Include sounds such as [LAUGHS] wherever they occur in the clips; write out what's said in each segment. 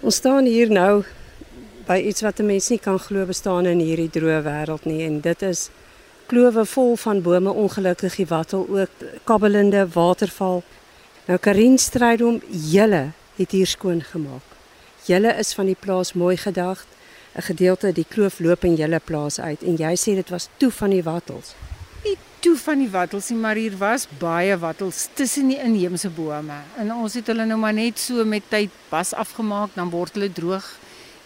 Ons staan hier nou by iets wat 'n mens nie kan glo bestaan in hierdie droë wêreld nie en dit is klowe vol van bome ongelukkig die wattel ook kabbelende waterval. Nou Karin Strydom julle het hier skoon gemaak. Julle is van die plaas mooi gedag. 'n Gedeelte die kloof loop in julle plaas uit en jy sê dit was toe van die wattels toe van die wattels nie, maar hier was baie wattels tussen die inheemse bome. En ons het hulle nou maar net so met tyd pas afgemaak, dan word hulle droog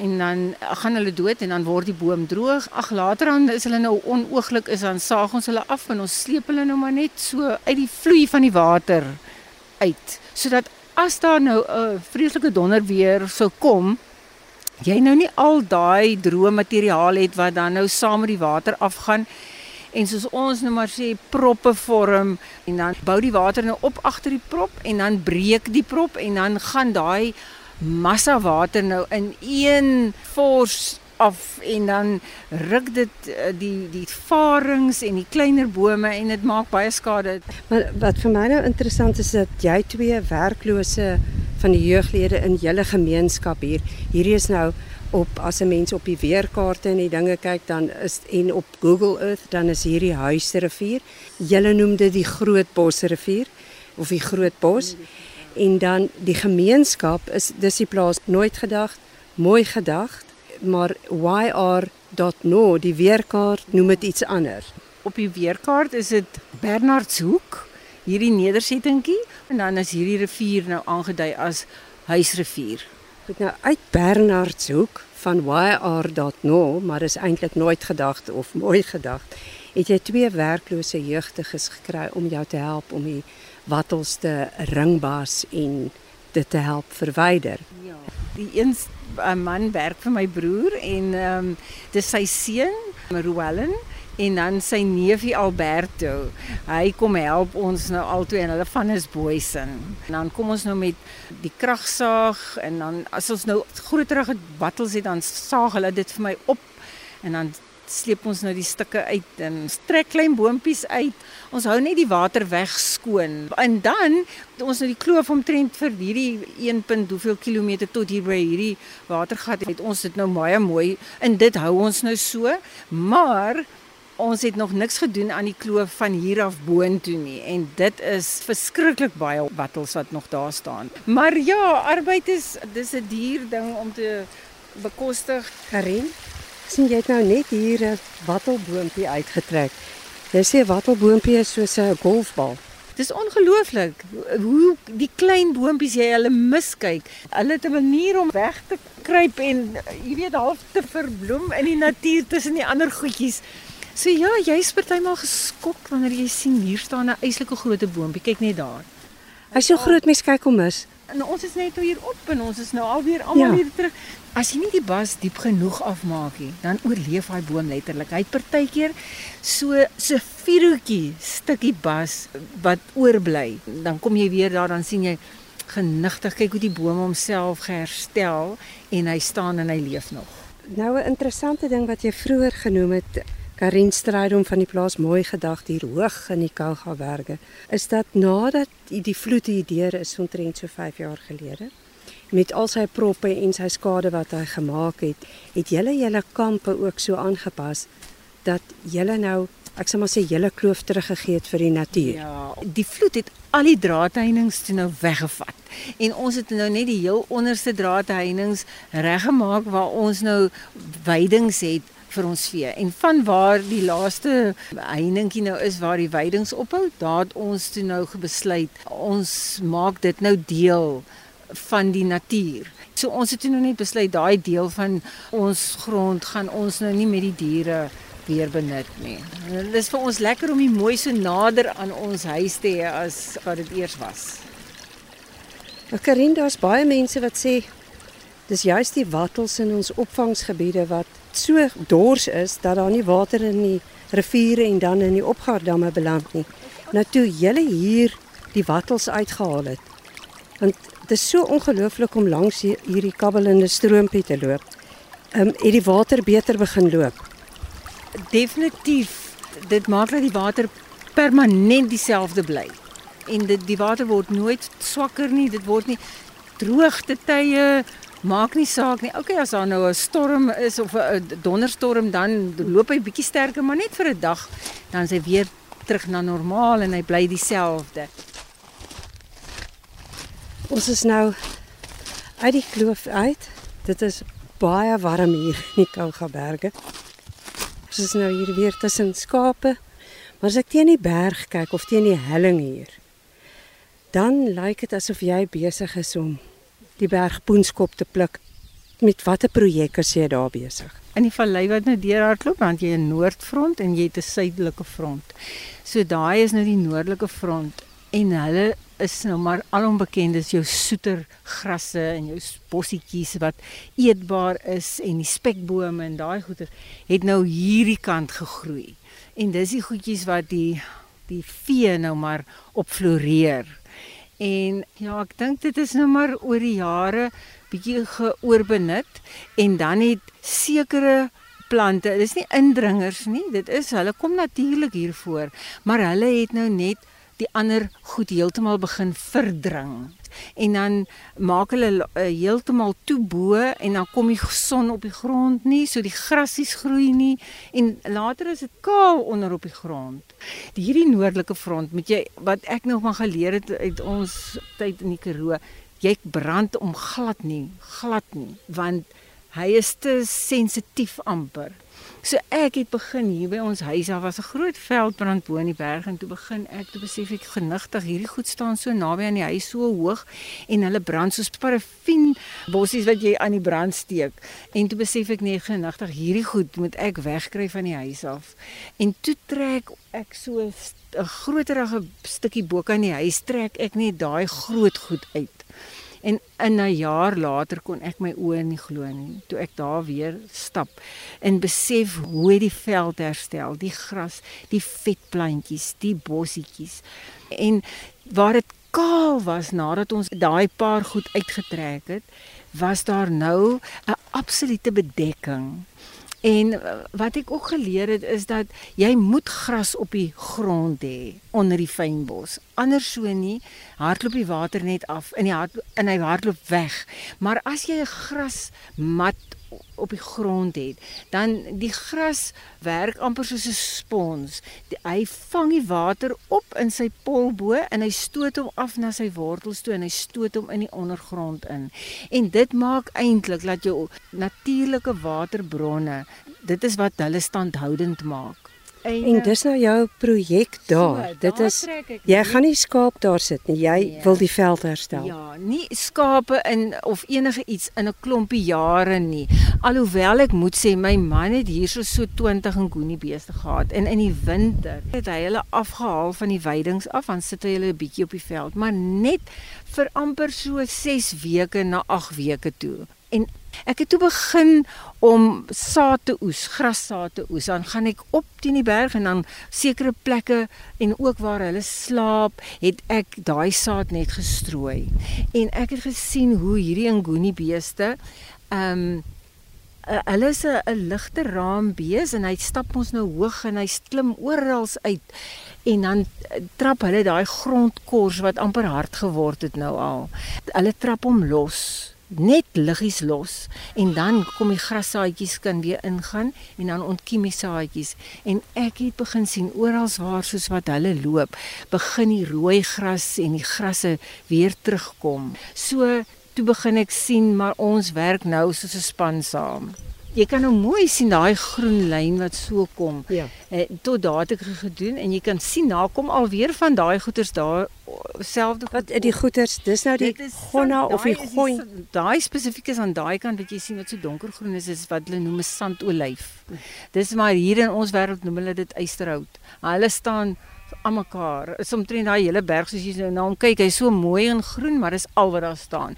en dan gaan hulle dood en dan word die boom droog. Ag later dan is hulle nou onooglik is dan saag ons hulle af en ons sleep hulle nou maar net so uit die vloei van die water uit. Sodat as daar nou 'n uh, vreeslike donder weer sou kom, jy nou nie al daai droë materiaal het wat dan nou saam met die water afgaan en soos ons nou maar sê proppe vorm en dan bou die water nou op agter die prop en dan breek die prop en dan gaan daai massa water nou in een fors af en dan ruk dit eh, die die varings en die kleiner bome en dit maak baie skade. Maar wat vir my nou interessant is dat jy twee werklose van die jeuglede in julle gemeenskap hier. Hierdie is nou op as 'n mens op die weerkaarte en die dinge kyk dan is en op Google Earth dan is hierdie Huisrivier. Julle noem dit die Groot Bosrivier of die Groot Bos. En dan die gemeenskap is dis die plaas nooit gedag, mooi gedag, maar YR.no die weerkaart noem dit iets anders. Op die weerkaart is dit Bernardshoek, hierdie nedersettingkie en dan is hierdie rivier nou aangedui as Huisrivier. Ek nou uit Bernardshoek van YR.no, maar is eintlik nooit gedagte of mooi gedagte. Het jy twee werklose jeugdiges gekry om jou te help om die wattels te ringbaas en dit te help verwyder? Ja. Die een man werk vir my broer en ehm um, dis sy seun, Roelen en dan sy neefie Alberto. Hy kom help ons nou altoe en hulle van is boysin. En dan kom ons nou met die kragsaag en dan as ons nou groterige battels het dan saag hulle dit vir my op en dan sleep ons nou die stukke uit en trek klein boontjies uit. Ons hou net die water weg skoon. En dan ons nou die kloof omtrent vir hierdie 1. hoeveel kilometer tot hier by hierdie watergat het ons dit nou baie mooi en dit hou ons nou so. Maar ons het nog niks gedoen aan die kloof van hier af boontoe nie en dit is verskriklik baie wattels wat nog daar staan. Maar ja, arbeid is dis 'n duur ding om te bekostig. Karin, sien jy nou net hier 'n wattelboompie uitgetrek. Jy sê wattelboompie is soos 'n golfbal. Dis ongelooflik hoe die klein boontjies jy hulle miskyk. Hulle het 'n manier om weg te kruip en jy weet half te verbloem in die natuur tussen die ander goedjies. So ja, jy's partymal geskok wanneer jy sien hier staan 'n eislike groot boontjie. Kyk net daar. Hy's so groot mens kyk hom mis. En ons is net hier op en ons is nou alweer almal ja. hier terug. As jy nie die bas diep genoeg afmaak nie, dan oorleef daai boom letterlik. Hy het partykeer so so vierootjie stukkie bas wat oorbly. Dan kom jy weer daar dan sien jy genigtig kyk hoe die boom homself geherstel en hy staan en hy leef nog. Nou 'n interessante ding wat jy vroeër genoem het Karin Strydom van die plaas mooi gedag hier hoog in die Kougaberge is dat nadat die vloed hier deur is omtrent so 5 jaar gelede met al sy proppe en sy skade wat hy gemaak het, het julle julle kampe ook so aangepas dat julle nou ek sê maar sê julle kloof teruggegee het vir die natuur. Ja, die vloed het al die draadheininge toe nou weggevat. En ons het nou net die heel onderste draadheininge reggemaak waar ons nou weidings het vir ons vee. En van waar die laaste heiningkie nou is waar die weidings ophou, daar het ons toe nou besluit ons maak dit nou deel van die natuur. So ons het toe nou net besluit daai deel van ons grond gaan ons nou nie met die diere weer benut nie. Dit is vir ons lekker om die mooi so nader aan ons huis te hê as wat dit eers was. Karin, daar's baie mense wat sê dis juist die wattels in ons opvangsgebiede wat so dors is dat daar nie water in die riviere en dan in die opgaardamme beland nie. Nou toe julle hier die wattels uitgehaal het. Want dit is so ongelooflik om langs hierdie kabbelende stroompie te loop. Ehm um, het die water beter begin loop. Definitief. Dit maak dat die water permanent dieselfde bly. En dit die water word nooit swakker nie. Dit word nie droogte tye Maak nie saak nie. Okay, as daar nou 'n storm is of 'n donderstorm dan loop hy bietjie sterker, maar net vir 'n dag dan is hy weer terug na normaal en hy bly dieselfde. Ons is nou uit die kloof uit. Dit is baie warm hier in die Kougaberge. Ons is nou hier weer tussen skape. Maar as ek teen die berg kyk of teen die helling hier, dan lyk dit asof jy besig is om die berg Poenskop te pluk. Met watter projek is jy daar besig? In die vallei wat nou deurhardloop, want jy 'n noordfront en jy het 'n suidelike front. So daai is nou die noordelike front en hulle is nou maar alombekend is jou soeter grasse en jou bossietjies wat eetbaar is en die spekbome en daai goeie het nou hierdie kant gegroei. En dis die goedjies wat die die vee nou maar op floreer. En ja, ek dink dit is nou maar oor die jare bietjie geoorbenut en dan het sekere plante, dis nie indringers nie, dit is hulle kom natuurlik hier voor, maar hulle het nou net die ander goed heeltemal begin verdring. En dan maak hulle uh, heeltemal toe bo en dan kom die son op die grond nie, so die grasies groei nie en later is dit kaal onder op die grond. Die hierdie noordelike front, moet jy wat ek nog maar geleer het uit ons tyd in die Karoo, jy brand om glad nie, glad nie, want hy is te sensitief amper. So ek het begin hier by ons huis, daar was 'n groot veldbrand bo in die berg en toe begin ek te besef ek genigtig hierdie goed staan so naby aan die huis so hoog en hulle brand soos parafin bossies wat jy aan die brand steek. En toe besef ek nee genigtig hierdie goed moet ek wegkry van die huis af. En toe trek ek so 'n groterige stukkie bo kan die huis trek ek net daai groot goed uit. En in 'n jaar later kon ek my oë nie glo nie toe ek daar weer stap en besef hoe die veld herstel, die gras, die vetplantjies, die bossietjies. En waar dit kaal was nadat ons daai paar goed uitgetrek het, was daar nou 'n absolute bedekking. En uh, wat ek ook geleer het is dat jy moet gras op die grond hê onder die fynbos. Anders so nie, hardloop die water net af in die hart in hy hardloop weg. Maar as jy 'n grasmat op die grond het, dan die gras werk amper soos 'n spons. Die, hy vang die water op in sy polbo en hy stoot hom af na sy wortels toe en hy stoot hom in die ondergrond in. En dit maak eintlik dat jou natuurlike waterbronne, dit is wat hulle standhoudend maak. En, en dis nou jou projek daar. So, dit is jy gaan nie skaap daar sit nie. Jy nee. wil die veld herstel. Ja, nie skape in of enige iets in 'n klompie jare nie. Alhoewel ek moet sê my man het hier so so 20 en goenie beeste gehad en in die winter het hy hulle afgehaal van die weidings af en sit hy hulle 'n bietjie op die veld, maar net vir amper so 6 weke na 8 weke toe. En ek het toe begin om saad te oes, grassaad te oes. Dan gaan ek op teen die berg en dan sekere plekke en ook waar hulle slaap, het ek daai saad net gestrooi. En ek het gesien hoe hierdie ngoni beeste ehm um, hulle is 'n ligte raambees en hy stap ons nou hoog en hy klim oral uit en dan trap hulle daai grondkors wat amper hard geword het nou al. Hulle trap hom los net liggies los en dan kom die grassaadjies kan weer ingaan en dan ontkiem die saadjies. En ek het begin sien oral waar soos wat hulle loop begin die rooi gras en die grasse weer terugkom. So toe begin ek sien maar ons werk nou soos 'n span saam Jy kan nou mooi sien daai groen lyn wat so kom. Ja. Eh, tot daar het ek gedoen en jy kan sien na kom alweer van daai goeters daar selfde wat die goeters dis nou die gonna of die gooi daai spesifiek is aan daai kant wat jy sien wat so donkergroen is is wat hulle noem 'n sandolyf. Dis maar hier in ons wêreld noem hulle dit eysterhout. Hulle staan aan mekaar. Is omtrent daai hele berg soos jy nou na hom kyk, hy's so mooi en groen, maar dis al wat daar staan.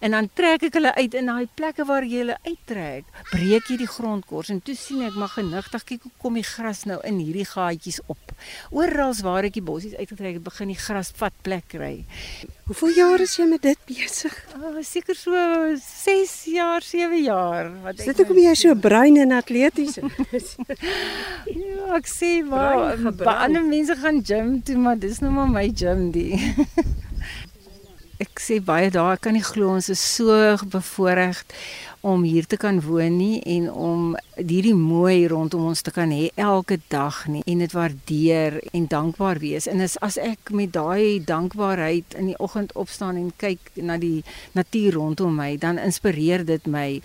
En dan trek ek hulle uit in daai plekke waar jy hulle uittrek. Breek jy die grondkors en toe sien ek maar genigtig kyk hoe kom die gras nou in hierdie gaatjies op. Oral waar ek die bossies uitgetrek het, begin die gras vat plek kry. Hoeveel jaar is jy met dit besig? Oh, seker so 6 jaar, 7 jaar. Wat Sit ek om jy so bruin en atleties [LAUGHS] is? ja, ek sê maar baie mense gaan gym toe, maar dis nou maar my gym die. [LAUGHS] ek sê baie dae ek kan nie glo ons is so bevoordeel om hier te kan woon nie en om hierdie mooi rondom ons te kan hê elke dag nie en dit waardeer en dankbaar wees. En as as ek met daai dankbaarheid in die oggend opstaan en kyk na die natuur rondom my, dan inspireer dit my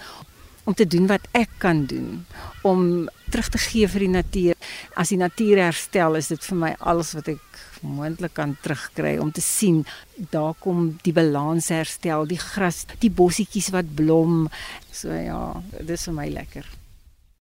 om te doen wat ek kan doen om terug te gee vir die natuur. As die natuur herstel, is dit vir my alles wat ek moontlik kan terugkry om te sien daar kom die balans herstel, die gras, die bossietjies wat blom. So ja, dis vir my lekker.